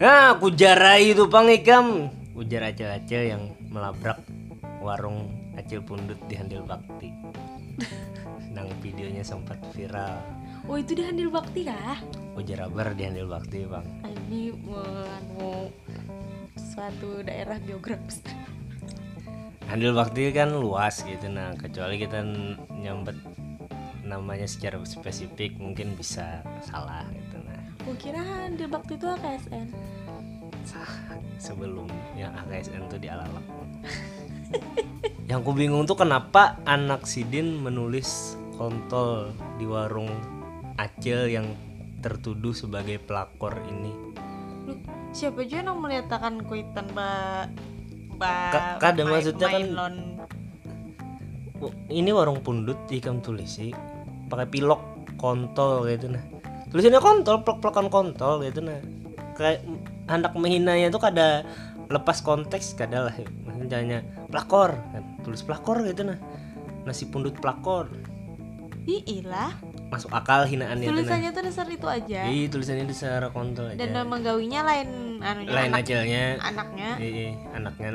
Nah, kujarai itu pang ikam. Ujar acil-acil yang melabrak warung acil pundut di Handil Bakti. Nang videonya sempat viral. Oh itu di Handil Bakti kah? Ujar abar di Handil Bakti bang. Ini mau suatu daerah geografis. Handil Bakti kan luas gitu nah kecuali kita nyambet namanya secara spesifik mungkin bisa salah gitu nah Gue kira Handil Bakti itu AKSN. sebelum yang AKSN tuh dialalak yang ku bingung tuh kenapa anak Sidin menulis kontol di warung Acil yang tertuduh sebagai pelakor ini Loh, siapa juga yang melihatkan kuitan ba ba Ka- kada main- maksudnya kan- main lon. Oh, ini warung pundut ikam tulisi pakai pilok kontol gitu nah tulisannya kontol plek-plekan kontol gitu nah kayak hendak menghinanya tuh kada lepas konteks kada lah misalnya pelakor kan tulis pelakor gitu nah nasi pundut pelakor Ih, ilah. masuk akal hinaannya nah Tulisannya tuh dasar itu aja. Iya tulisannya di secara kontol aja Dan nama gawinya lain anunya lain anak, acilnya anaknya. Iya, anaknya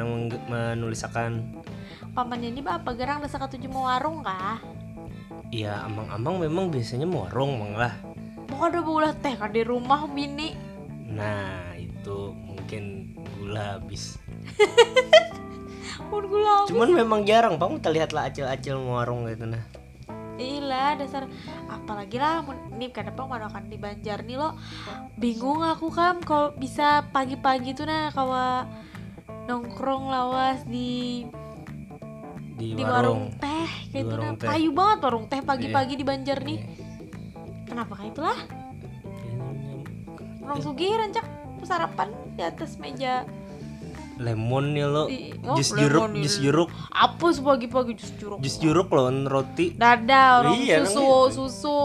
menulisakan Pamannya ini apa gerang desa ketujuh mau warung kah? Iya, amang-amang memang biasanya morong mang lah. Pokoknya bola teh kan di rumah bini. Nah, itu mungkin gula habis. Pun gula. Cuman memang jarang, Bang, kita lihat lah acil-acil warung gitu nah. Ilah dasar apalagi lah nih kan apa makan di Banjar nih lo bingung aku kam kalau bisa pagi-pagi tuh nah kawa nongkrong lawas di Di, di warung. warung teh kayak itu warung nah teh. payu banget warung teh pagi-pagi di Banjar nih Iya. Kenapa kayak itulah orang sugih rancak sarapan di atas meja Lemon nih lo, Di- oh, jus jeruk, lemon jus jeruk, apa pagi-pagi jus jeruk jus jeruk loh roti. dada orang Iya, susu namanya. susu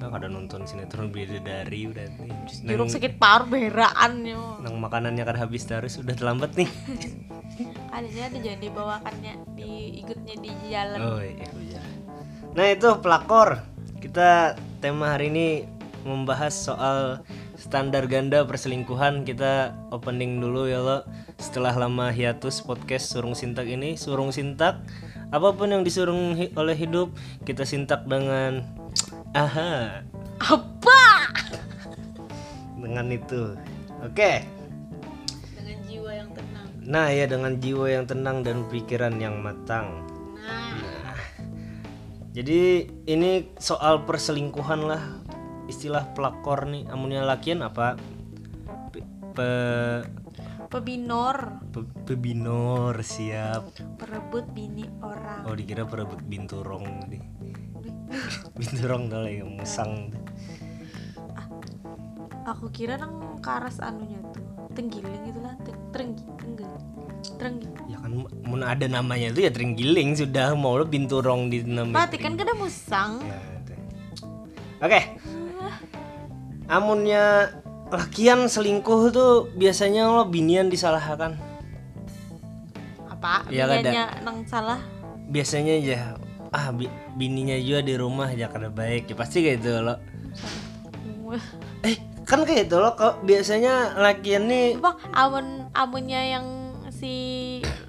Nah, kada nonton sinetron bidadari udah nih. jeruk Nang, sakit paru beraan yo nang makanannya kada habis terus udah terlambat nih. adanya ada jangan dibawakannya di ikutnya di jalan Oh iya, iya. Nah itu pelakor. Kita tema hari ini membahas soal standar ganda perselingkuhan. Kita opening dulu ya lo. Setelah lama hiatus podcast Surung Sintak ini, Surung Sintak apa pun yang disurung hi- oleh hidup kita sintak dengan aha apa dengan itu. Oke. dengan jiwa yang tenang Nah ya dengan jiwa yang tenang dan pikiran yang matang. Jadi ini soal perselingkuhan lah. Istilah pelakor nih amunnya lakian apa? Pe, pe- pebinor. pe- pebinor siap. Perebut bini orang. Oh dikira perebut binturong nih binturong tuh yang musang aku kira nang karas anunya tuh tenggiling itulah Teng- terenggi tenggel terenggi ya kan mun ada namanya itu ya terenggiling sudah mau lo binturong di nama berarti kan kada musang Ya, itu. Oke. Amunnya lakian selingkuh tuh biasanya lo binian disalahkan. apa Iya, biniannya nang salah Biasanya aja ah bi- bininya juga di rumah ya kada baik ya pasti kayak gitu lo. Eh kan kayak gitu lo kok biasanya lakian nih bang amun amunnya yang si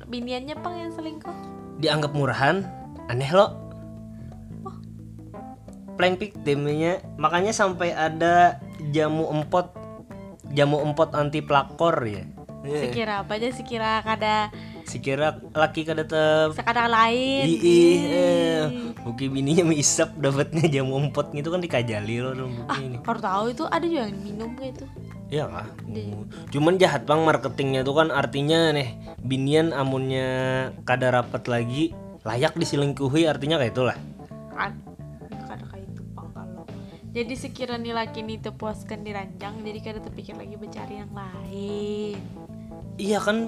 biniannya pang yang selingkuh? Dianggap murahan? Aneh lo. Playing victimnya makanya sampai ada jamu empot jamu empot anti pelakor ya. Eh, sekira apa aja sekira kada Sikira laki kada tetep sekadar lain. Ih, eh, buki bininya misap dapatnya jamu empot gitu kan dikajali lo dong buki ini. Kau tahu itu ada juga yang minum kayak itu Iya kah? Cuman jahat bang marketingnya tuh kan artinya nih binian amunnya kada rapat lagi layak diselingkuhi artinya kayak itulah. kan kada kayak itu pang kalau jadi sekiranya laki ini terpuaskan di ranjang jadi kada terpikir lagi mencari yang lain Iya kan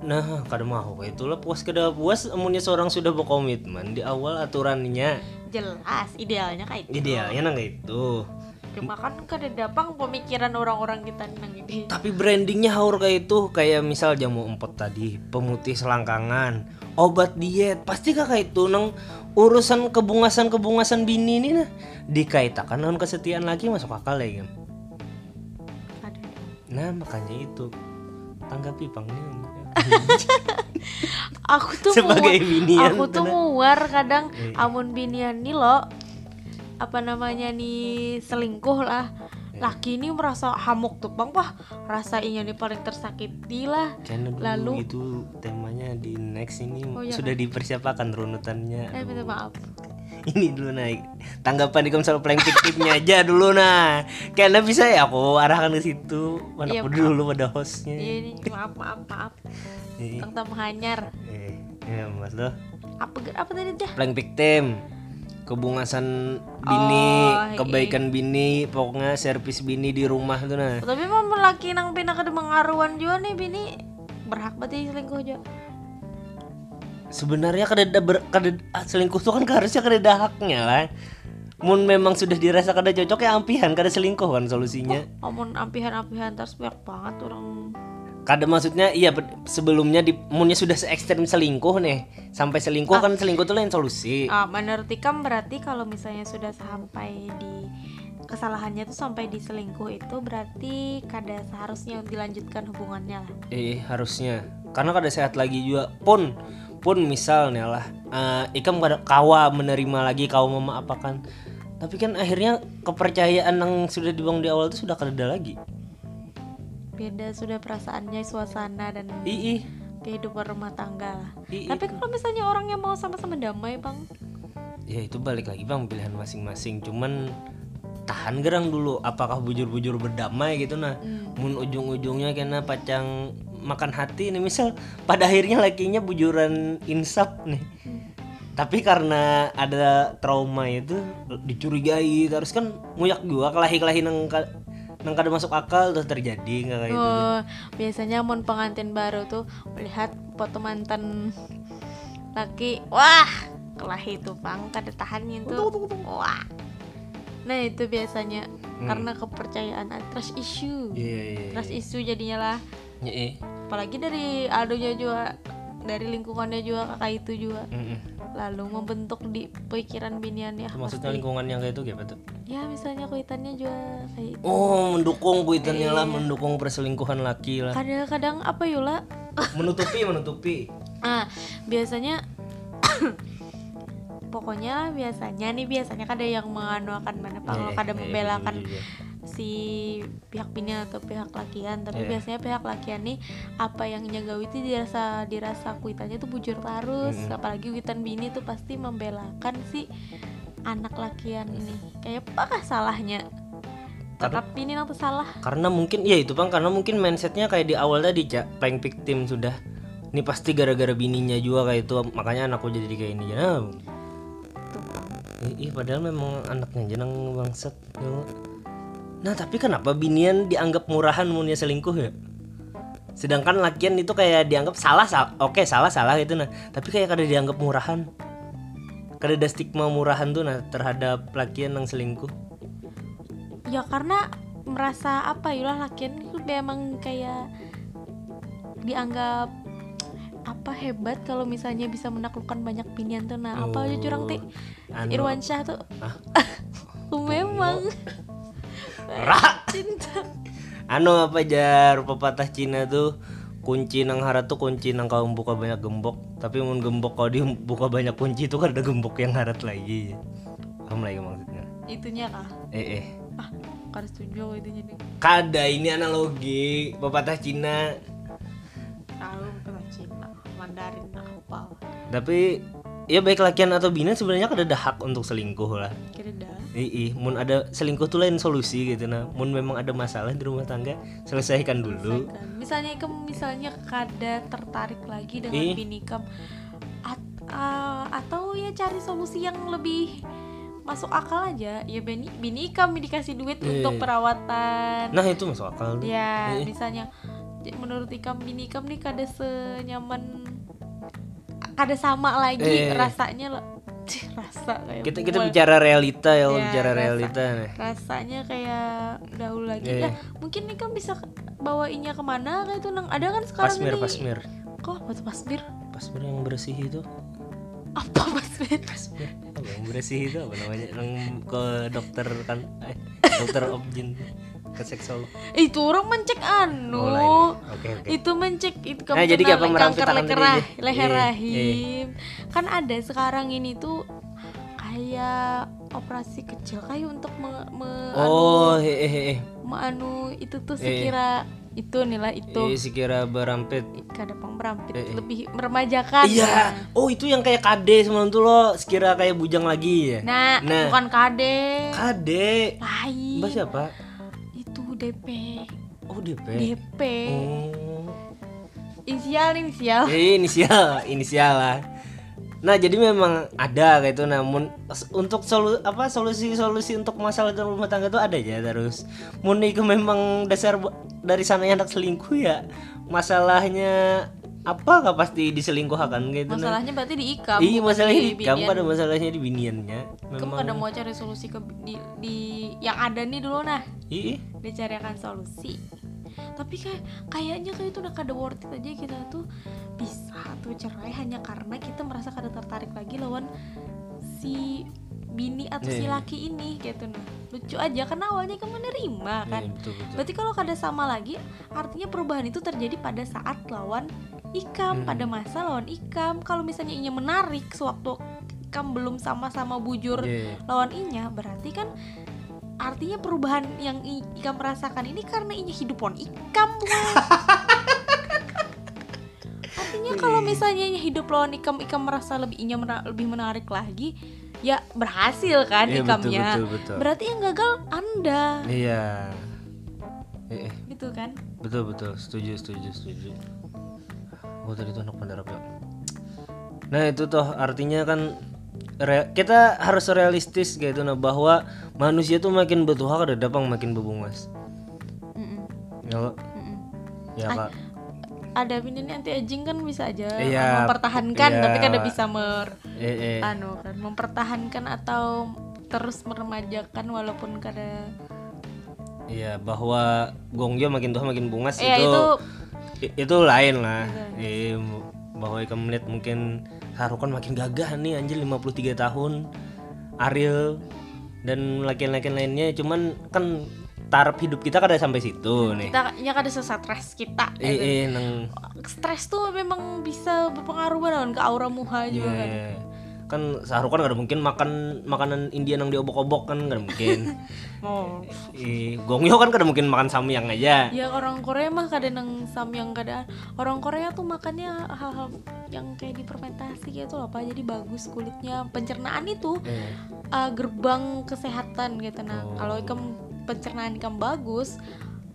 Nah, kada mau kayak itulah puas kada puas amunnya seorang sudah berkomitmen di awal aturannya jelas idealnya kayak itu idealnya nang kayak itu. Cuma kan kada dapang pemikiran orang-orang kita nang ini. Tapi brandingnya haur kayak itu Kayak misal jamu empot tadi Pemutih selangkangan Obat diet Pasti kah kayak itu Nang urusan kebungasan-kebungasan bini ini nah Dikaitakan dengan kesetiaan lagi masuk akal ya kan nah makanya itu. Tanggapi pangnya aku tuh Sebagai muar- binian aku tuh muar kadang Eh. amun binian nih lo apa namanya nih selingkuh lah. Eh. laki ini merasa hamuk tuh bang wah rasa inya nih paling tersakiti lah. Karena dulu Lalu- itu temanya di next ini Oh, iya, sudah dipersiapkan runutannya. eh minta maaf. Ini dulu naik tanggapan di soal playing fiktifnya aja dulu nah. Karena bisa ya aku arahkan ke situ. Mana Iya, dulu pada hostnya. Iya, ini maaf maaf maaf. Eh, tentang hanyar eh, ya mas lo apa apa tadi dah? Playing victim kebungasan bini Oh, kebaikan bini pokoknya servis bini di rumah tuh nah. Tapi mau laki nang pindah ke mengaruan juga nih bini. Berhak berarti selingkuh juga. Sebenarnya kada ber, kada ah, selingkuh tuh kan harusnya kada haknya lah. Mun memang sudah dirasa kada cocok ya ampihan kada selingkuh kan solusinya. Amun ampihan-ampihan terus banyak banget orang kada maksudnya iya be- sebelumnya di munnya sudah se ekstrem selingkuh nih. Sampai selingkuh kan selingkuh tuh lain solusi. Ah, menurut Ikam berarti kalau misalnya sudah sampai di kesalahannya tuh sampai di selingkuh itu berarti kada seharusnya dilanjutkan hubungannya lah. eh harusnya. Karena kada sehat lagi juga. Pun pun misalnya lah eh, ikam kada kawa menerima lagi kawa memaafkan tapi kan akhirnya kepercayaan yang sudah dibangun di awal itu sudah kada ada lagi Beda sudah perasaannya, suasana dan ii kehidupan rumah tangga lah. ii Tapi kalau misalnya orang yang mau sama-sama damai, Bang. ya itu balik lagi bang pilihan masing-masing. Cuman tahan gerang dulu apakah bujur-bujur berdamai gitu nah. Mun ujung-ujungnya kena pacang makan hati nih misal. Pada akhirnya lakinya bujuran insaf nih. Tapi karena ada trauma itu dicurigai. Terus kan nguyak juga kelahi-kelahi nang ka- nang kada masuk akal terus terjadi nggak kayak gitu. Oh, biasanya mon pengantin baru tuh melihat foto mantan laki, wah, kelahi tuh bang, kada tahan itu, wah. Nah itu biasanya karena kepercayaan ah, trust issue, iya iya iya. Trust issue jadinya lah. Iya, iya. Apalagi dari adonya juga, dari lingkungannya juga kakak itu juga, Mm-mm. lalu membentuk di pikiran binian ya. maksudnya lingkungan yang kayak itu apa tuh Ya misalnya kuitannya juga kayak itu. oh mendukung kuitannya lah Iya. mendukung perselingkuhan laki lah Kadang-kadang apa Yula? menutupi menutupi Ah, biasanya pokoknya biasanya nih biasanya kada yang menganuakan mana pak Iya, kada iya, membelakan betul juga. Si pihak bini atau pihak lakian tapi Iya. biasanya pihak lakian nih apa yang nyagawi itu dirasa dirasa kuitannya tuh bujur terus apalagi kuitan bini tuh pasti membelakan si anak lakian ini. Kayak apakah salahnya? Tetap ini nanti salah. karena mungkin ya itu bang karena mungkin mindsetnya kayak di awal tadi cak playing victim sudah. Ini pasti gara-gara bininya juga kayak itu makanya anakku jadi kayak ini ya Bang. Ih, padahal memang anaknya jenang bangsat. Ya. Nah tapi kenapa binian dianggap murahan munnya selingkuh ya? Sedangkan lakian itu kayak dianggap salah, sal- oke salah salah gitu nah. Tapi kayak kada dianggap murahan. Kada ada stigma murahan tuh nah terhadap lakian yang selingkuh. ya karena merasa apa ya lah lakian itu memang kayak dianggap apa hebat kalau misalnya bisa menaklukkan banyak binian tuh nah apa aja curang ti Anu, Irwan Syah tuh Ah. memang Ra. cinta anu apa jar pepatah Cina tuh? Kunci nang harat tuh kunci nang kau buka banyak gembok. Tapi mun gembok kau dibuka banyak kunci itu kan ada gembok yang harat lagi. Paham lagi maksudnya? Itunya kah? Eh eh. Ah kada setuju itu jadi kada ini analogi pepatah Cina. Tahu bukan Cina. Mandarin apa tapi ya baik lakian atau bini sebenarnya kada ada hak untuk selingkuh lah. Kira dah Ih, mun ada selingkuh tuh lain solusi gitu nah mun memang ada masalah di rumah tangga selesaikan dulu Selesaikan. misalnya kamu misalnya kada tertarik lagi dengan Ih. bini kamu At- ah, atau ya cari solusi yang lebih masuk akal aja ya bini bini kamu dikasih duit Iya. untuk perawatan nah itu masuk akal ya Ih. misalnya j- menurut ikam bini ikam nih kada senyaman kada sama lagi rasanya Cih, rasa kayak kita kita bicara realita ya, Ya, bicara rasa. realita nih. Rasanya kayak dahulu lagi. Iya, ya mungkin nih kan bisa bawainnya ke mana kayak itu nang ada kan sekarang pasmir ini? pasmir. Kok apa tuh pasmir? Pasmir yang bersih itu. Apa pasmir? Pasmir. Apa yang bersih itu apa namanya? Yang ke dokter kan eh, dokter objin ke seksolog itu orang mencek anu. Oh, lain. Oke, oke. itu mencek itu Nah, jadi kenal kanker tangan leher, tadi rah- aja. leher Iya, rahim kan ada sekarang ini tuh kayak operasi kecil kayak untuk me, me- oh hehehe anu, me- anu itu tuh Iya. sekira itu nilai itu. Eh, sekira berampit. Kada pemberampit Eh, eh. lebih meremajakan. Iya oh itu yang kayak kade semalam tuh lo sekira kayak bujang lagi ya? Nah, Nah. bukan kade kade lain. Mbak siapa DP oh DP DP oh. Inisial inisial. Eh, inisial inisial lah. Nah jadi memang ada kayak itu namun untuk solu apa solusi-solusi untuk masalah dalam rumah tangga itu ada aja terus. Mun itu memang dasar dari sana yang anak selingkuh ya. Masalahnya apa nggak pasti diselingkuhkan gitu masalahnya berarti diikam iya bukan masalahnya di di kamu binian. ada masalahnya di biniannya Kamu kada mau cari solusi ke di, di yang ada nih dulu nah. Iya. Dicarikan solusi. Tapi kayak kayaknya kayak itu udah kada worth it aja kita tuh bisa tuh cerai hanya karena kita merasa kada tertarik lagi lawan si bini atau si Iya. laki ini gitu nah lucu aja karena awalnya kamu menerima kan Iya, betul betul berarti kalau kada sama lagi artinya perubahan itu terjadi pada saat lawan ikam Hmm. pada masa lawan ikam kalau misalnya inya menarik sewaktu ikam belum sama-sama bujur Iya. lawan inya berarti kan artinya perubahan yang ikam merasakan ini karena inya hidup lawan ikam bukan artinya kalau misalnya inya hidup lawan ikam ikam merasa lebih inya mena- lebih menarik lagi ya berhasil kan Iya, betul, ikamnya. betul, betul. berarti yang gagal anda. Iya. Eh, eh. gitu kan? Betul betul. Setuju setuju setuju. Oh tadi tuh anak bandar apa ya? nah itu toh artinya kan re- kita harus realistis gitu nah bahwa manusia tuh makin bertuha kada dapang makin bebungas Mm-mm, ya lo mm-mm. ya kak ada ini anti aging kan bisa aja Iya, mempertahankan iya. tapi kada bisa mer eh, eh. anu kan mempertahankan atau terus meremajakan walaupun kada iya bahwa gongjo makin tua makin bungas ya itu itu itu lain lah eh, bahwa kamu melihat mungkin Sarukan makin gagah nih anjir 53 tahun Ariel dan laki-laki lainnya cuman kan taraf hidup kita kada sampai situ nih. Kita nya kada stres kita eh, eh nang stres tuh memang bisa berpengaruh banget ke aura muha juga kan. Iya. kan Sarukan kada mungkin makan makanan India nang diobok-obok kan kada mungkin. Oh. Eh, Gongyo kan kada mungkin makan samyang aja. Ya orang Korea mah kada nang samyang kada. Orang Korea tuh makannya hal-hal yang kayak difermentasi gitu loh apa jadi bagus kulitnya. Pencernaan itu eh, uh, gerbang kesehatan gitu. Nah Oh. kalau ikam pencernaan ikam bagus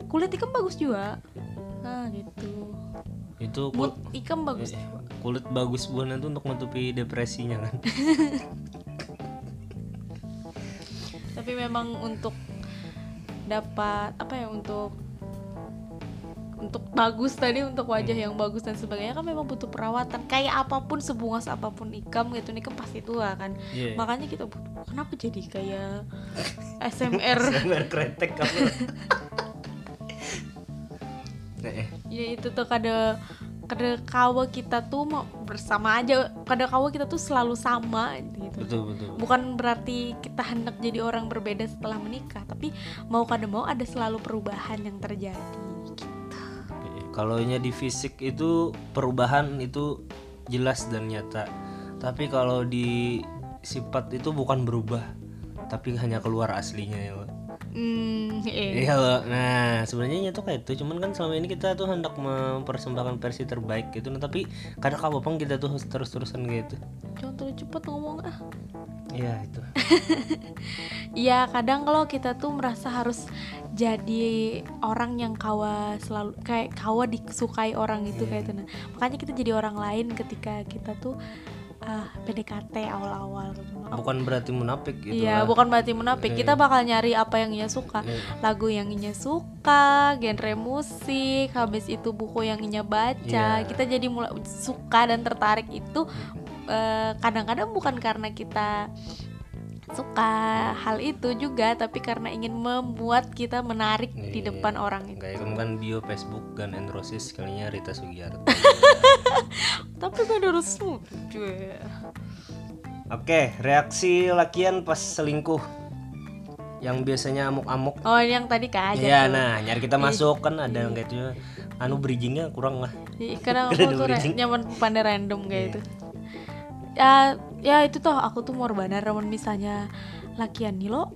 kulit ikam bagus juga. Nah gitu. Itu kul- mood ikam bagus. eh, kulit bagus buana itu untuk menutupi depresinya kan? Tapi memang untuk dapat apa ya untuk untuk bagus tadi untuk wajah yang bagus dan sebagainya kan memang butuh perawatan. Kayak apa pun sebungas apa pun ikam gitu ikam pasti tua kan? Iya. makanya kita butuh kenapa jadi kayak SMR Sambil kretek kamu. Eh. ya itu tuh kada kada kawa kita tuh mau bersama aja kada kawa kita tuh selalu sama gitu betul betul. bukan berarti kita hendak jadi orang berbeda setelah menikah tapi mau kada mau ada selalu perubahan yang terjadi gitu. Kalau nya di fisik itu perubahan itu jelas dan nyata. Tapi kalau di sifat itu bukan berubah, tapi hanya keluar aslinya ya. Lo. Hmm, eh. Iya lo. Nah sebenarnya itu kayak itu, cuman kan selama ini kita tuh hendak mempersembahkan versi terbaik gitu, nah, tapi kadang apa pun kita tuh terus-terusan gitu. Jangan terlalu cepet ngomong ah. Iya itu. Iya kadang kalau kita tuh merasa harus jadi orang yang kawa selalu kayak kawa disukai orang itu kayak itu nah. Makanya kita jadi orang lain ketika kita tuh ah PDKT awal-awal gitu. Bukan berarti munafik gitu. Iya, bukan berarti menapik. Kita bakal nyari apa yang ia suka. Iya. Lagu yang ia suka, genre musik, habis itu buku yang ia baca. Iya. Kita jadi mulai suka dan tertarik itu eh, kadang-kadang bukan karena kita suka hal itu juga, tapi karena ingin membuat kita menarik di Iya. depan orang itu. Kayak kamu kan bio Facebook Gun and Roses kalinya Rita Sugiarto. Tapi gak harus. Oke, reaksi lakian pas selingkuh. yang biasanya amuk-amuk oh yang tadi kan Iya, nah nyari kita masuk kan ada yang kayak itu anu bridgingnya kurang lah. Iya, karena aku tuh nyaman pandai random kayak itu ya ya itu toh aku tuh mau benar namun misalnya lakian nih lo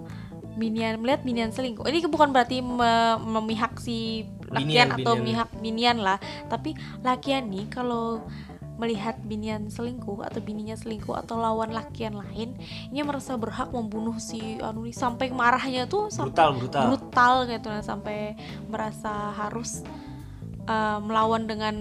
minian melihat minian selingkuh ini bukan berarti me- memihak si lakian Binian, atau binian. memihak binian lah tapi lakian nih kalau melihat binian selingkuh atau bininya selingkuh atau lawan lakian lain ini merasa berhak membunuh si anu nih sampai marahnya tuh sampai Brutal, brutal. brutal gitu nah sampai merasa harus uh, melawan dengan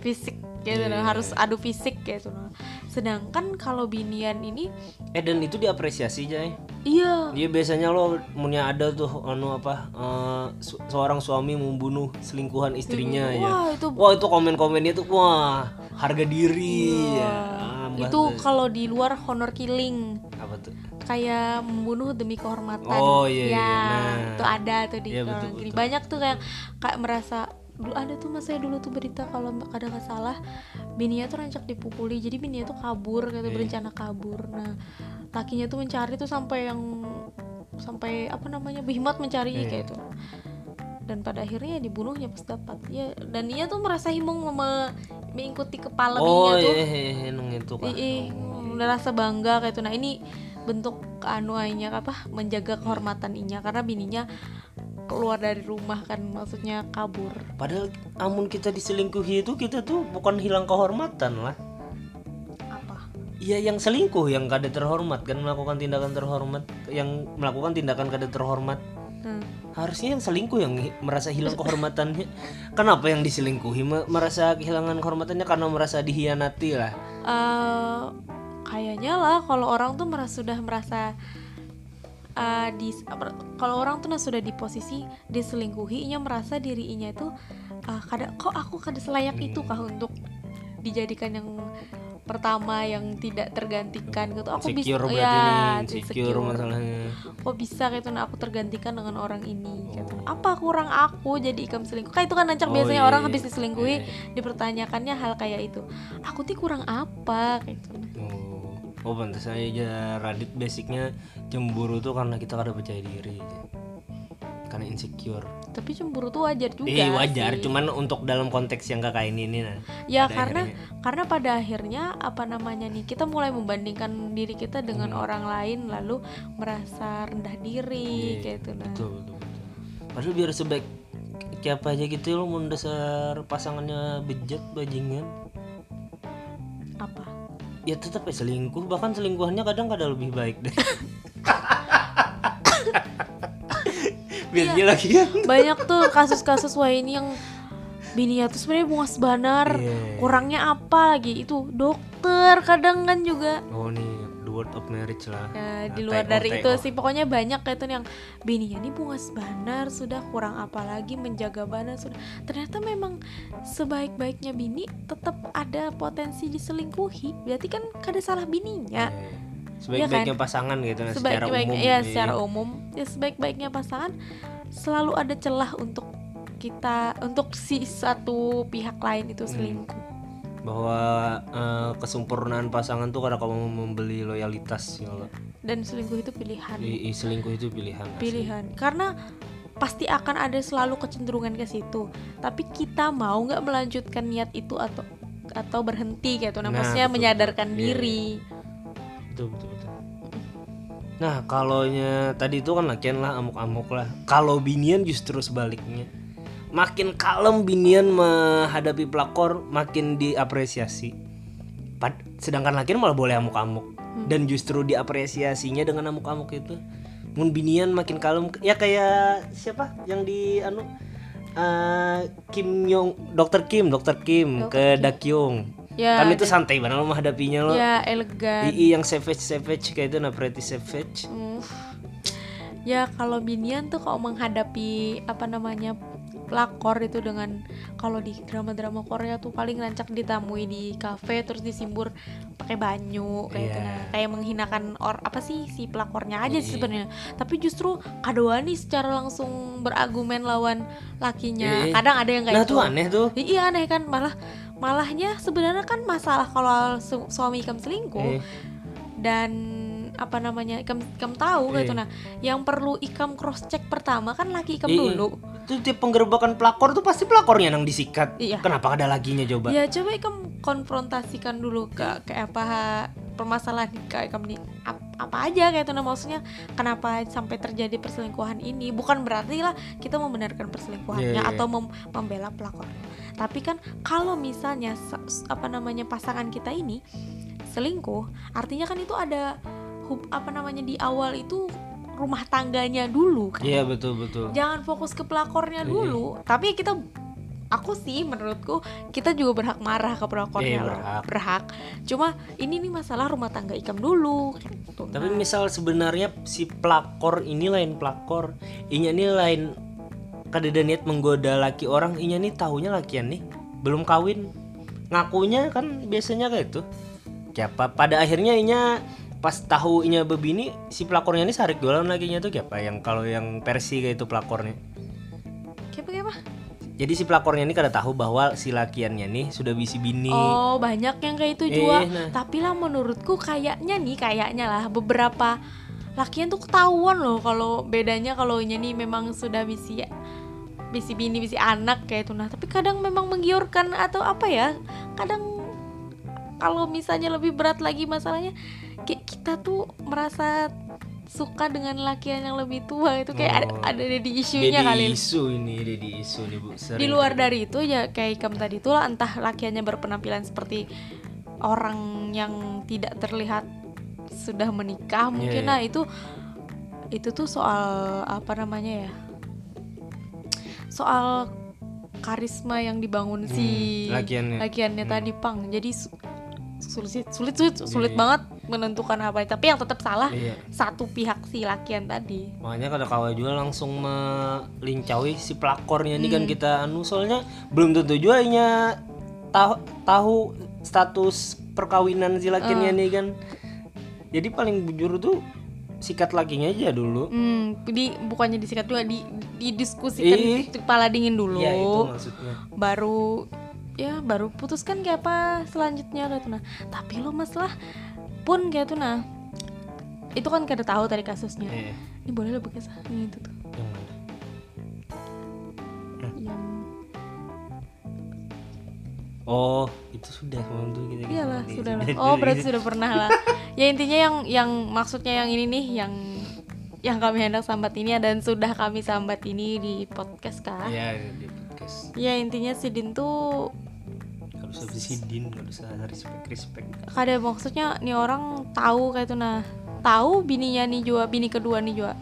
fisik gitu Iya, nah, iya, harus adu fisik gitu nah. sedangkan kalau binian ini Eh dan itu diapresiasi Jay. iya Dia biasanya lo punya ada tuh anu apa eh, su- seorang suami membunuh selingkuhan istrinya ya. wah itu Wah itu komen-komennya tuh wah harga diri ya. wah, Mbah itu kalau di luar honor killing apa tuh? kayak membunuh demi kehormatan Oh, iya, ya iya. Nah. itu ada tuh di Iya, betul, betul. banyak tuh kayak kayak merasa dulu ada tuh mas saya dulu tuh berita kalau ada nggak salah bininya tuh rancak dipukuli jadi bininya tuh kabur gitu Iya. berencana kabur nah lakinya tuh mencari tuh sampai yang sampai apa namanya behemoth mencarinya Iya. kayak itu dan pada akhirnya ya dibunuhnya pas dapat ya dan dia tuh merasa himung meme- mengikuti kepala Oh bininya tuh iya, iya, iya, itu kan. Ih, udah rasa bangga kayak itu. Nah ini bentuk anu ainya apa menjaga kehormatan inya karena bininya keluar dari rumah kan maksudnya kabur. Padahal amun kita diselingkuhi itu kita tuh bukan hilang kehormatan lah. Apa? Iya yang selingkuh yang kada terhormat kan melakukan tindakan terhormat yang melakukan tindakan kada terhormat Hmm. harusnya yang selingkuh yang merasa hilang kehormatannya kenapa yang diselingkuhi me- merasa kehilangan kehormatannya karena merasa dihianati lah Eh, kayaknya lah kalau orang tuh merasa sudah merasa eh, di kalau orang tuh nah sudah di posisi diselingkuhi inya merasa dirinya itu ah, kada kok aku kada selayak itu kah untuk dijadikan yang pertama yang tidak tergantikan gitu? Aku bisa ya, nih insecure. masalahnya. Kok bisa kayak itu nah aku tergantikan dengan orang ini gitu. apa kurang aku jadi ikam selingkuh? Kayak itu kan nancak Oh, biasanya iya, orang iya. habis diselingkuhi Iya, dipertanyakannya hal kayak itu. Aku tuh kurang apa kayak gitu. Oh oh pantas aja. Radit basicnya cemburu tuh karena kita kada percaya diri karena insecure. Tapi cemburu tuh wajar juga eh wajar. sih. cuman untuk dalam konteks yang kakak ini nih nah. Ya karena akhirnya. karena pada akhirnya apa namanya nih kita mulai membandingkan diri kita dengan Hmm. orang lain lalu merasa rendah diri Iya, kayak itu nah. Betul betul betul. Padahal biar sebaik kayak apa aja gitu lo mau dasar pasangannya bejat bajingan. Apa ya tetap ya selingkuh. Bahkan selingkuhannya kadang kadang lebih baik deh. Biar Iya. dia lagi kan banyak tuh kasus-kasus wah ini yang bininya tuh sebenarnya bungas banar Iya. kurangnya apa lagi? Itu dokter kadang kan juga. Oh nih word of marriage lah. Ya, di Nah, luar dari itu sih pokoknya banyak kayak tuh yang bininya nih bungas banar sudah kurang apa lagi menjaga banar sudah. Ternyata memang sebaik-baiknya bini tetap ada potensi diselingkuhi berarti kan kada salah bininya. Iya. sebaik-baiknya pasangan gitu nah, secara sebaik-baiknya umum ya. iya. secara umum. Ya sebaik-baiknya pasangan selalu ada celah untuk kita untuk si satu pihak lain Hmm. itu selingkuh bahwa eh, kesempurnaan pasangan tuh karena kamu membeli loyalitas ya Allah. dan selingkuh itu pilihan. I- i- selingkuh itu pilihan asli. pilihan. Karena pasti akan ada selalu kecenderungan ke situ. Tapi kita mau nggak melanjutkan niat itu atau atau berhenti gitu. Nah, Nah, maksudnya betul, menyadarkan betul. Iya, diri. betul betul betul. Nah kalaunya tadi itu kan lakian lah amuk-amuk lah. Kalau binian justru sebaliknya makin kalem binian menghadapi pelakor makin diapresiasi. Pad- sedangkan lakian malah boleh amuk-amuk. Dan justru diapresiasinya dengan amuk-amuk itu. Mun binian makin kalem. Ya kayak siapa? Yang di anu eh, Kim Yong Dokter Kim Dokter Kim ke Dakyung. Ya kan itu santai banget lo menghadapinya lo. Ya elegan. II yang savage savage kayak itu nah pretty savage. Hmm. ya kalau binian tuh kalau menghadapi apa namanya pelakor itu dengan kalau di drama-drama Korea tuh paling rancak ditamui di kafe terus disimbur pakai banyu kayak gitu. Iya. nah kayak menghinakan or apa sih si pelakornya aja sih Iya. sebenarnya. Tapi justru Kadowani secara langsung berargumen lawan lakinya. Iya. kadang ada yang kayak nah gitu. tuh aneh tuh. Iya aneh kan. Malah malahnya sebenarnya kan masalah kalau su- suami kamu selingkuh Eh, dan apa namanya ikam ikam tahu Iya. gitu nah yang perlu ikam cross check pertama kan laki ikam Iya, dulu Itu tiap penggerbekan pelakor tuh pasti pelakornya yang disikat. Iya. Kenapa ada laginya coba? ya coba ikam konfrontasikan dulu ke ke apa permasalahan kayak ikam nih ap- apa aja kayak itu nah maksudnya kenapa sampai terjadi perselingkuhan ini bukan berarti lah kita membenarkan perselingkuhannya Iya, iya. atau mem- membela pelakor tapi kan kalau misalnya sa- apa namanya pasangan kita ini selingkuh artinya kan itu ada apa namanya di awal itu rumah tangganya dulu kan Iya betul betul. jangan fokus ke pelakornya Iya. dulu tapi kita aku sih menurutku kita juga berhak marah ke pelakornya Iya, berhak. berhak cuma ini nih masalah rumah tangga ikam dulu gitu. Tapi Nah, misal sebenarnya si pelakor ini lain pelakor, inya ini lain kadeda niat menggoda laki orang, inya nih tahunya lakian nih belum kawin, ngakunya kan biasanya kayak itu. Siapa? Pada akhirnya inya pas tahu inya bebini si pelakornya ini sarik jualan lakinya tuh siapa? Yang kalau yang versi kayak itu pelakornya. kayak apa, kayak apa? Jadi si pelakornya ini kada tahu bahwa si lakiannya nih sudah bisi bini. oh banyak yang kayak itu Eh, juga nah. tapi lah menurutku kayaknya nih kayaknya lah beberapa lakian tuh ketahuan loh kalau bedanya kalau nya nih memang sudah bisi bisi bini bisi anak kayak itu nah tapi kadang memang menggiurkan atau apa ya kadang kalau misalnya lebih berat lagi masalahnya kayak kita tuh merasa suka dengan lakian yang lebih tua itu kayak Oh. ada, ada di isunya kali isu ini, jadi isu nih bu. Sering di luar dari itu ya kayak Ikam tadi itu lah entah lakiannya berpenampilan seperti orang yang tidak terlihat sudah menikah mungkin iya. lah itu itu tuh soal apa namanya ya soal karisma yang dibangun si Hmm, lakiannya. lakiannya Hmm. tadi pang jadi su- sulit sulit sulit sulit Iya. banget menentukan apa tapi yang tetap salah Iya. satu pihak si lakian tadi Makanya kada kawa juga langsung melincaui si pelakornya ini kan Hmm. kita anu soalnya belum tentu juga tahu tahu status perkawinan si lakinya Eh. nih kan. Jadi paling bujur tuh sikat lakinya aja dulu. Hmm, di bukannya disikat juga di didiskusikan Ih. di kepala dingin dulu. Iya itu maksudnya. Baru ya baru putuskan kayak apa selanjutnya kayak itu nah. Tapi lo masalah pun kayak itu nah. Itu kan kada tahu tadi kasusnya. Eh, Ini boleh lo bekas ini itu tuh. yang mana? Yang Oh, itu sudah waktu kita iyalah kita- sudah lah. kita- Oh, berarti sudah pernah lah. Ya intinya yang yang maksudnya yang ini nih yang yang kami hendak sambat ini dan sudah kami sambat ini di podcast kah? Iya, di podcast. Ya intinya si Din tuh Kalau usah sidin, kalau usah respect respect. kada maksudnya nih orang tahu kayak itu nah tahu bininya nih juga bini kedua nih juga.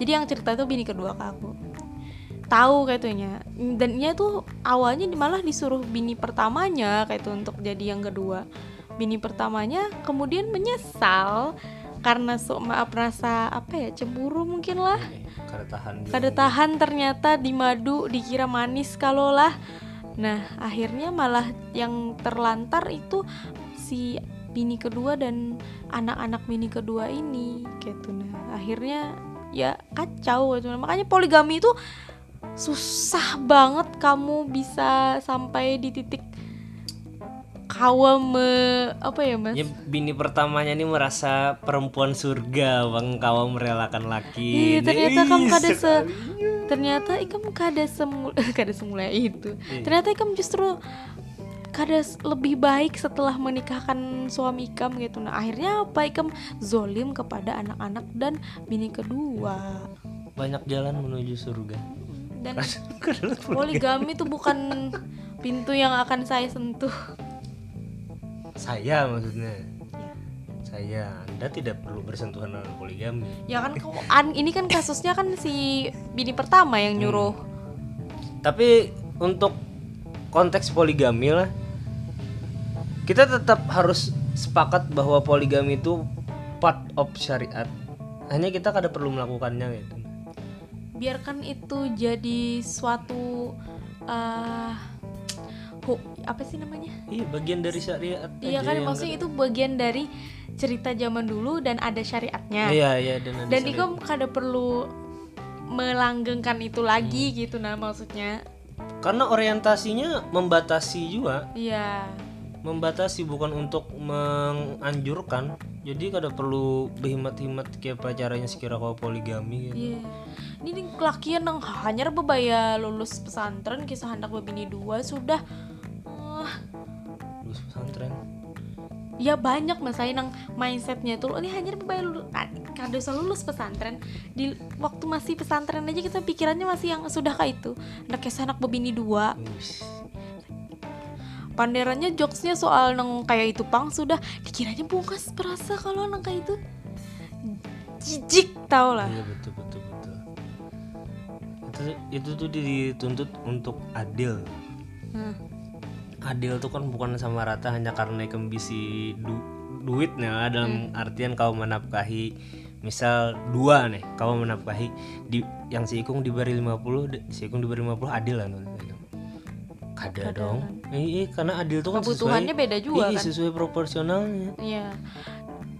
Jadi yang cerita itu bini kedua ke aku. Tahu kayak itunya. Dan dia tuh awalnya malah disuruh bini pertamanya kayak itu untuk jadi yang kedua. Bini pertamanya kemudian menyesal karena so maaf rasa apa ya cemburu mungkin lah. Eh, kada tahan kada tahan ternyata di madu dikira manis kalau lah nah akhirnya malah yang terlantar itu si bini kedua dan anak-anak bini kedua ini. Gitu nah. Akhirnya ya kacau gitu. Makanya poligami itu susah banget kamu bisa sampai di titik kawa me apa ya mas Ya, bini pertamanya ini merasa perempuan surga, bang kawa merelakan laki. Iya, ternyata kamu kada se ternyata ikam kada semula kada semula itu. Iya. Ternyata ikam justru kada lebih baik setelah menikahkan suami ikam gitu. Nah, akhirnya apa ikam zolim kepada anak-anak dan bini kedua. Banyak jalan menuju surga. Dan poligami itu bukan pintu yang akan saya sentuh. Saya maksudnya. Ya. Saya, Anda tidak perlu bersentuhan dengan poligami. Ya kan kau- an- ini kan kasusnya kan si bini pertama yang nyuruh. Tapi untuk konteks poligami lah, kita tetap harus sepakat bahwa poligami itu part of syariat. Hanya kita kada perlu melakukannya gitu. biarkan itu jadi suatu hu- apa sih namanya? Iya, bagian dari syariat. Iya kan yang maksudnya itu bagian dari cerita zaman dulu dan ada syariatnya. Iya, iya dan ada dan. Ikom kada perlu melanggengkan itu lagi gitu nah maksudnya. Karena orientasinya membatasi juga. Iya. membatasi bukan untuk menganjurkan jadi kada perlu berhemat-hemat kayak pacaranya sekira kau poligami gitu. Iya. Ini nih kelakian nang hanya bebaya lulus pesantren kisah hendak bebini dua sudah lulus pesantren. Ya banyak mas saya nang mindsetnya tuh ini hanya bebaya lulus. Kada usah lulus pesantren di waktu masih pesantren aja kita pikirannya masih yang sudah kayak itu kisah anak bebini dua. Panderannya jokesnya soal nang kayak itu pang sudah. Dikiranya bungkas perasa kalau nang kayak itu jijik tau lah. Iya betul betul betul. Itu itu tuh dituntut untuk adil. Nah, adil tuh kan bukan sama rata hanya karena kembisi du duitnya dalam artian kau menafkahi. Misal dua nih kau menafkahi di yang si Ikung diberi 50 de- si Ikung diberi 50 adil lah non kada dong. Iya karena adil tuh kan Kebutuhannya sesuai, beda juga iya, kan. sesuai proporsionalnya. Iya.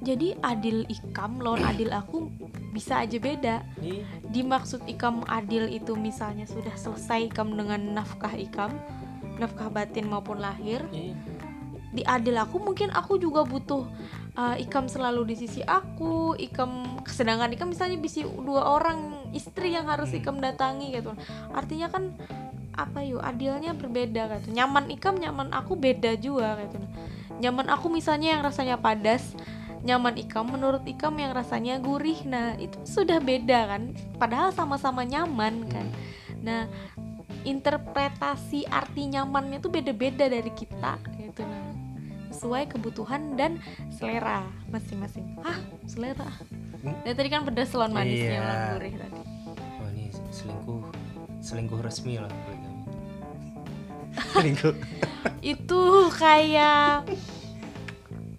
Jadi adil ikam lawan adil aku bisa aja beda. iya. Dimaksud ikam adil itu misalnya sudah selesai ikam dengan nafkah ikam, nafkah batin maupun lahir. iya. Di adil aku mungkin aku juga butuh uh, ikam selalu di sisi aku, ikam sedangkan ikam misalnya bisa dua orang istri yang harus ikam datangi gitu. Artinya kan apa yuk adilnya berbeda gitu. Nyaman ikam nyaman aku beda juga gitu. Nyaman aku misalnya yang rasanya padas, nyaman ikam menurut ikam yang rasanya gurih. Nah, itu sudah beda kan. Padahal sama-sama nyaman kan. Nah, interpretasi arti nyamannya tuh beda-beda dari kita gitu nah. Sesuai kebutuhan dan selera masing-masing. Ah, selera. Dan tadi kan pedas lawan manisnya Iya. lawan gurih tadi. oh ini selingkuh selingkuh resmi lah poligami selingkuh itu kayak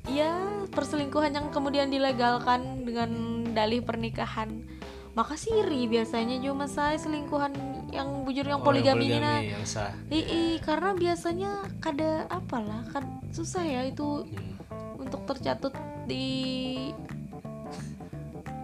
ya perselingkuhan yang kemudian dilegalkan dengan dalih pernikahan maka siri biasanya cuma saya selingkuhan yang bujur yang Oh, poligami ini nah. yang sah. Ii, karena biasanya kada apalah kan susah ya itu Hmm. untuk tercatut di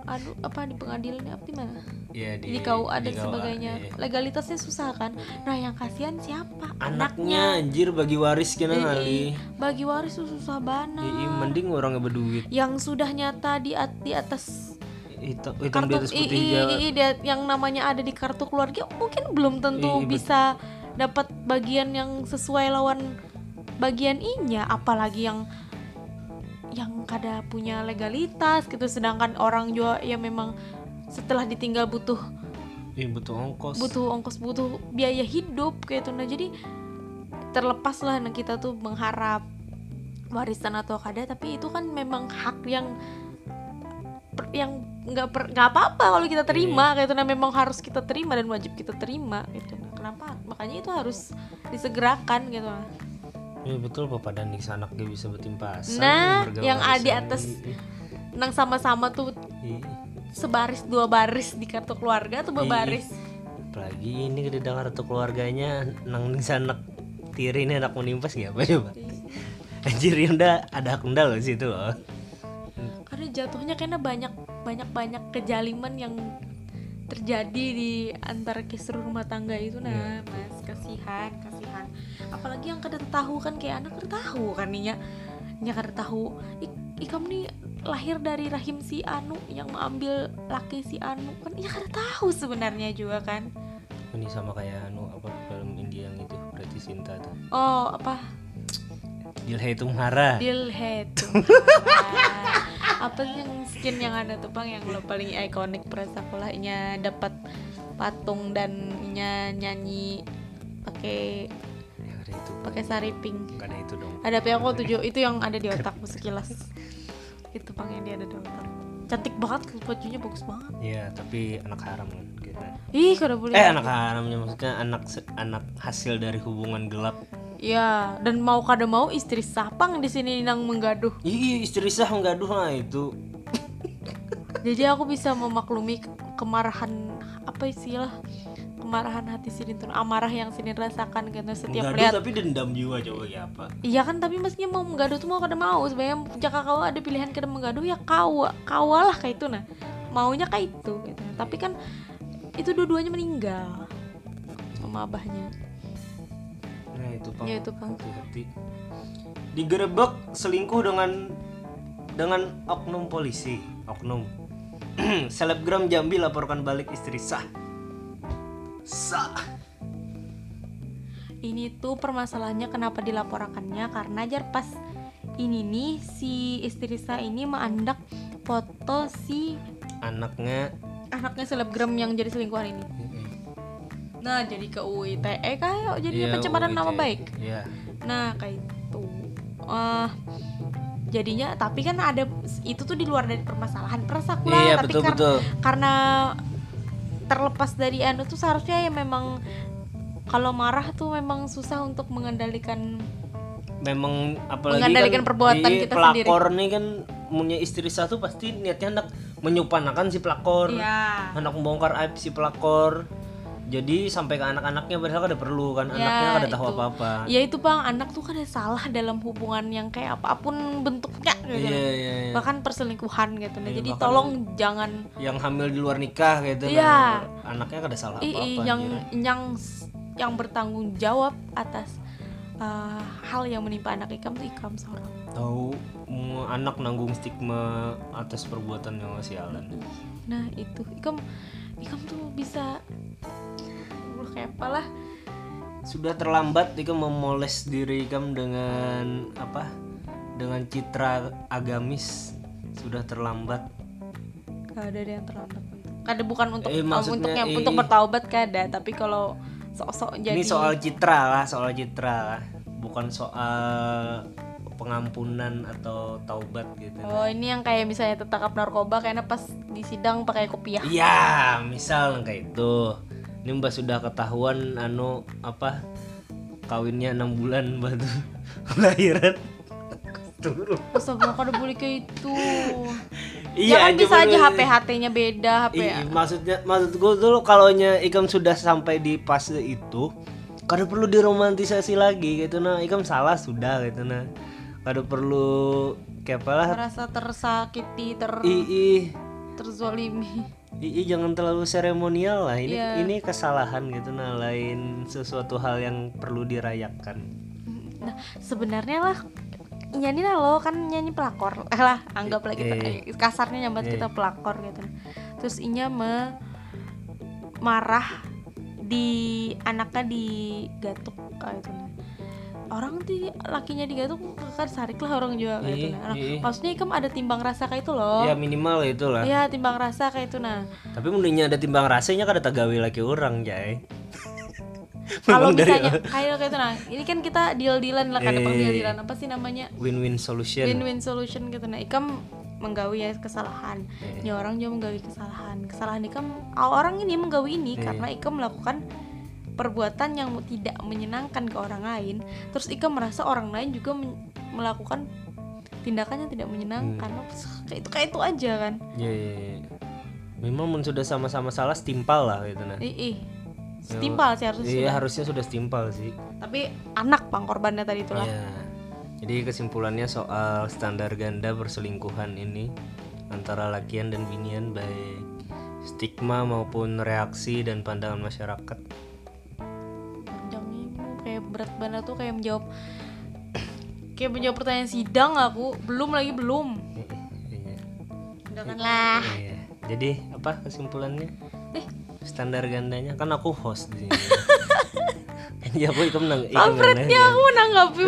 anu apa di pengadilan apa di mana? Iya, di KUA dan di KUA, sebagainya. iya. legalitasnya susah kan? Nah yang kasihan siapa? Anaknya. Anjir bagi waris kena Ii, kali. bagi waris susah banget. Ii, mending orang yang berduit. Yang sudah nyata di at- di atas hitam, hitam di kartu atas i, putih i- i- i- dia- yang namanya ada di kartu keluarga mungkin belum tentu I- i, bet- bisa dapat bagian yang sesuai lawan bagian inya. Apalagi yang yang kada punya legalitas gitu. Sedangkan orang juga ya memang setelah ditinggal butuh Ih, butuh ongkos. butuh ongkos butuh biaya hidup kayak itu. Nah jadi terlepas lah nah kita tuh mengharap warisan atau kada. Tapi itu kan memang hak yang yang nggak per- nggak apa-apa kalau kita terima kayak itu nah memang harus kita terima dan wajib kita terima gitu. Nah kenapa? Makanya itu harus disegerakan gitu. Iya betul Bapak dan di sana gak bisa bertimpasan Nah, yang ada di atas Ih, nang sama-sama tuh ih. sebaris dua baris di kartu keluarga tuh bebaris apalagi ini kedengar tuh keluarganya nang di sana tiri ini anak menimpas gak apa coba? Anjir ya udah ada hak loh situ loh karena jatuhnya karena banyak banyak banyak kejaliman yang terjadi di antara kisru rumah tangga itu nah mas. Kasihan kasihan. Apalagi yang kada tahu kan kayak anak kada tahu kan nih ya nya kada tahu Ik, ikam nih lahir dari rahim si Anu yang mengambil laki si Anu kan ya kada tahu sebenarnya juga kan. Ini sama kayak anu apa film India yang itu berarti Sinta tuh? Oh apa? Dilhai Tumhara Dilhead apa sih yang skin yang ada tuh bang yang lo paling ikonik pada sekolahnya dapat patung dan nya nyanyi pakai pakai sari pink? Ada itu dong. Ada kau tujuh itu yang ada di otakku sekilas. Itu bang yang dia ada di otak. Cantik banget bajunya bagus banget. Ya tapi anak haram kan kita ih kada boleh? Eh anak haramnya maksudnya anak anak hasil dari hubungan gelap ya dan mau kada mau istri sapang di sini nang menggaduh. Ih, istri sah menggaduh lah itu. Jadi aku bisa memaklumi ke- kemarahan apa istilah kemarahan hati Sinin tuh amarah yang Sinin rasakan karena setiap menggaduh lihat. tapi dendam juga coba ya apa? Iya kan tapi maksudnya mau menggaduh tuh mau kada mau. Sebenarnya jika kau ada pilihan kada menggaduh ya kau kau lah kayak itu nah. Maunya kayak itu gitu. tapi kan itu dua-duanya meninggal sama abahnya nah itu pang. Ya, itu, Pang. hati-hati. Digerebek selingkuh dengan dengan oknum polisi. Oknum. Selebgram Jambi laporkan balik istri sah. Sah. Ini tuh permasalahannya kenapa dilaporkannya karena jar pas ini nih si istri saya ini mengandak foto si anaknya. anaknya selebgram yang jadi selingkuhan ini nah jadi ke UITE kayak jadi Iya, pencemaran nama baik. Iya. nah kayak itu Eh, jadinya tapi kan ada itu tuh di luar dari permasalahan perasa aku lah Iya, tapi betul, kar- betul. karena terlepas dari anu tuh seharusnya ya memang kalau marah tuh memang susah untuk mengendalikan memang apalagi Mengendalikan kan, perbuatan iya, kita pelakor nih kan punya istri satu pasti niatnya hendak menyupanakan si pelakor. Ya hendak membongkar aib si pelakor jadi sampai ke anak-anaknya padahal kan ada perlu kan Ya, anaknya kan ada tahu apa-apa. Ya itu bang. Anak tuh kan ada salah dalam hubungan yang kayak apa pun bentuknya gitu. Iya iya iya. bahkan perselingkuhan gitu. Nah Iya, jadi tolong jangan yang hamil di luar nikah gitu. Iya. nah, anaknya kan ada salah apa-apa yang yang yang bertanggung jawab atas uh, hal yang menimpa anak ikam tuh ikam seorang tahu anak nanggung stigma atas perbuatan yang sialan nah itu. Ikam ikam tuh bisa kayak apa lah sudah terlambat Ikam memoles diri Ikam dengan apa? Dengan citra agamis. Sudah terlambat. Gak ada yang terlambat kada bukan untuk Eh, um, maksudnya, untuk yang eh, untuk bertaubat kada tapi kalau sok-sok jadi ini soal citra lah soal citra lah. Bukan soal pengampunan atau taubat gitu. Oh ini yang kayak misalnya tertangkap narkoba kayaknya pas di sidang pakai kopiah. Iya, misal kayak itu. Ini mbak sudah ketahuan anu apa kawinnya enam bulan mbak tuh lahiran. Turun. Astagfirullah kada boleh kayak itu Iya, ya kan bisa aja HP HT-nya beda HP I- maksudnya maksud gue dulu kalau Ikam sudah sampai di fase itu, kada perlu diromantisasi lagi gitu nah. Ikam salah sudah gitu nah. Kada perlu kayak apa lah. merasa tersakiti ter Ii, terzolimi Ii jangan terlalu seremonial lah. Ini Iya. ini kesalahan gitu nah, lain sesuatu hal yang perlu dirayakan. nah sebenarnya lah nyanyi lah lo kan nyanyi pelakor eh lah anggaplah kita Eh. eh, kasarnya nyambat kita pelakor gitu terus inya me marah di anaknya digatuk kayak itu nah orang tuh lakinya digatuk kan sarik lah orang juga kayak itu Ih, nah ih. maksudnya ikam ada timbang rasa kayak itu loh Ya minimal itulah. Iya timbang rasa kayak itu nah Tapi mendingnya ada timbang rasanya kada tagawi lagi orang, Jay. kalau misalnya kayak kayak itu nah ini kan kita deal dealan lah kan Eh. deal dealan apa sih namanya win-win solution. win-win solution gitu nah ikam menggawi ya kesalahan Eh. ini orang juga menggawi kesalahan kesalahan ikam orang ini menggawi ini Eh. karena ikam melakukan perbuatan yang tidak menyenangkan ke orang lain terus ikam merasa orang lain juga melakukan tindakan yang tidak menyenangkan Hmm. kayak itu kayak itu aja kan Iya, iya, iya. Memang mun sudah sama-sama salah setimpal lah gitu nah. ih, setimpal sih harusnya Iya, sudah. harusnya sudah setimpal sih. tapi anak bang korbannya tadi itulah Iya. Jadi kesimpulannya soal standar ganda perselingkuhan ini antara lakian dan binian baik stigma maupun reaksi dan pandangan masyarakat. Berat banget tuh kayak menjawab kayak menjawab pertanyaan sidang aku belum lagi belum Iya. lah Iya. Jadi apa kesimpulannya? eh Standar gandanya kan aku host di sini. Iya, aku ikut nang ikut kampretnya aku menanggapi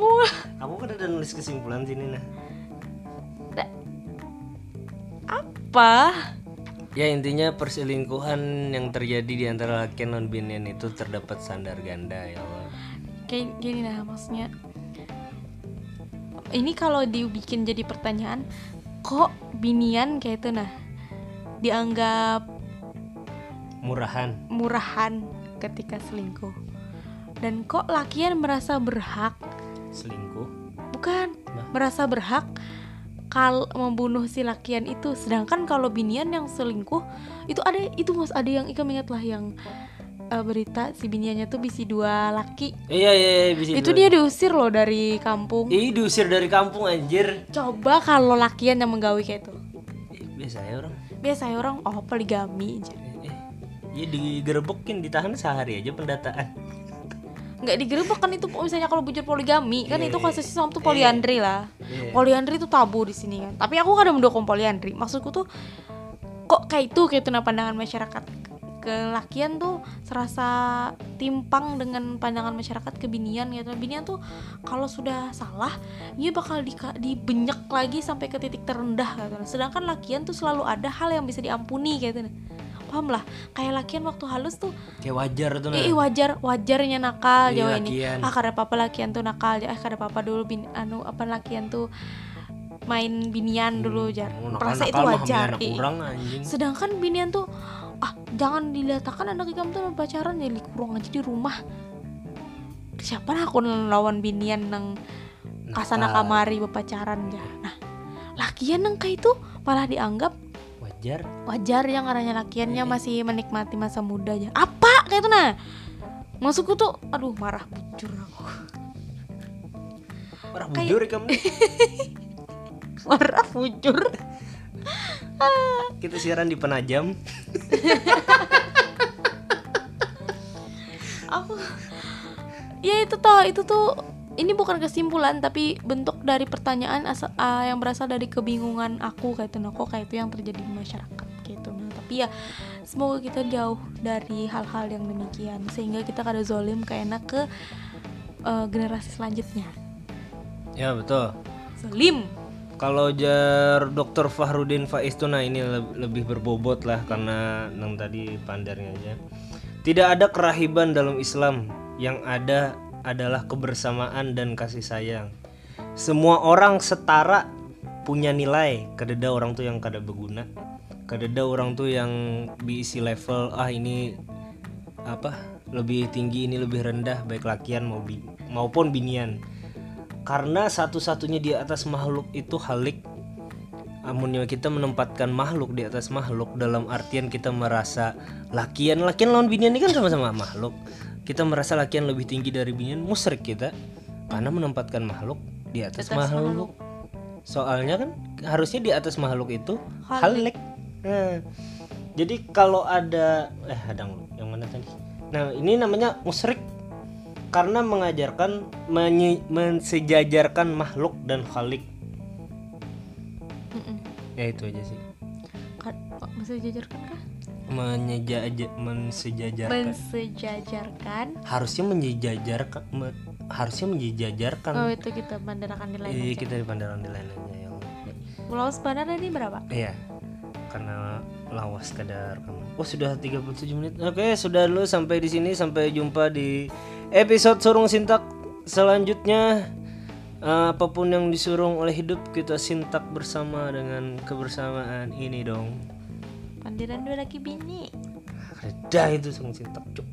Wah, Aku kan ada nulis kesimpulan sini nah. apa Ya intinya perselingkuhan yang terjadi di antara laki non binian itu terdapat standar ganda ya Allah. kayak gini nah maksudnya ini kalau dibikin jadi pertanyaan kok binian kayak itu nah dianggap Murahan. murahan ketika selingkuh dan kok lakian merasa berhak Selingkuh. bukan Nah. merasa berhak kal membunuh si lakian itu sedangkan kalau binian yang selingkuh itu ada itu mas ada yang ikam ingat lah yang eh, berita si biniannya tuh bisi dua laki Iya iya, iya bisa. itu dia diusir loh dari kampung Ih diusir dari kampung anjir. coba kalau lakian yang menggawi kayak itu Eh, biasa ya orang. biasa orang oh poligami aja Eh, eh. Ya digerebekin ditahan sehari aja pendataan. Nggak digerebek kan itu misalnya kalau bujur poligami kan Iya, itu iya, kasusnya sama tuh poliandri lah. Iya. poliandri itu tabu di sini kan. Tapi aku kadang mendukung poliandri. Maksudku tuh kok kayak itu kayak itu nah pandangan masyarakat kelakian tuh serasa timpang dengan pandangan masyarakat kebinian gitu. Binian tuh kalau sudah salah dia bakal di, dibenyak lagi sampai ke titik terendah gitu. Sedangkan lakian tuh selalu ada hal yang bisa diampuni gitu paham lah kayak lakian waktu halus tuh kayak wajar tuh Ih wajar wajarnya nakal Iya, Jawa ini. Ah kada apa-apa lakian tuh nakal. Ah kada apa-apa dulu bin anu apa lakian tuh main binian dulu jar. Oh, Perasa itu wajar. anak kurang anjing Sedangkan binian tuh ah jangan dilihatkan anak kamu tuh pacaran ya di kurung aja di rumah. Siapa nah aku lawan binian nang kasana kamari bepacaran ya. Nah, lakian nang kayak itu malah dianggap wajar. Wajar yang arahnya lakiannya Iya. masih menikmati masa muda aja. Apa? Kayak itu nah. Maksudku tuh aduh marah bujur aku. Kayak- bujur kamu? Nih. marah bujur. Kita siaran di penajam. Aku ya itu toh itu tuh ini bukan kesimpulan tapi bentuk dari pertanyaan asa- ah, yang berasal dari kebingungan aku kayak itu nah kok kayak itu yang terjadi di masyarakat gitu nah tapi ya semoga kita jauh dari hal-hal yang demikian sehingga kita kada zolim kayak ke eh, generasi selanjutnya ya betul zolim Kalau jar Dr. Fahrudin Faiz tuh nah ini le- lebih berbobot lah karena yang tadi pandarnya aja. Tidak ada kerahiban dalam Islam, yang ada adalah kebersamaan dan kasih sayang. Semua orang setara punya nilai, kadeda orang tuh yang kada berguna. Kadeda orang tuh yang diisi level ah ini apa lebih tinggi ini lebih rendah baik lakian mau bi- maupun binian. Karena satu-satunya di atas makhluk itu halik. Amunnya kita menempatkan makhluk di atas makhluk dalam artian kita merasa lakian. Lakian lawan binian ini kan sama-sama makhluk. Kita merasa lakian lebih tinggi dari binian musyrik kita. Karena menempatkan makhluk di atas, makhluk. soalnya kan harusnya di atas makhluk itu halik. nah, jadi kalau ada eh ada yang mana tadi? Nah ini namanya musyrik. Karena mengajarkan menye- mensejajarkan makhluk dan khalik Mm-mm. ya itu aja sih. Kan, dijajarkan kah? menyejaja mensejajarkan. Mensejajarkan. harusnya menyejajarkan me- harusnya menyejajarkan Oh itu kita bandarakan nilai iya kita di pandaran di lain aja ya Allah. Pulau Sebenarnya ini berapa? iya karena lawas kadar kamu. Oh sudah 37 menit. Oke sudah dulu sampai di sini. Sampai jumpa di episode surung sintak selanjutnya. Eh, apa pun yang disurung oleh hidup kita sintak bersama dengan kebersamaan ini dong. Pandiran dua laki bini. Reda itu surung sintak cuk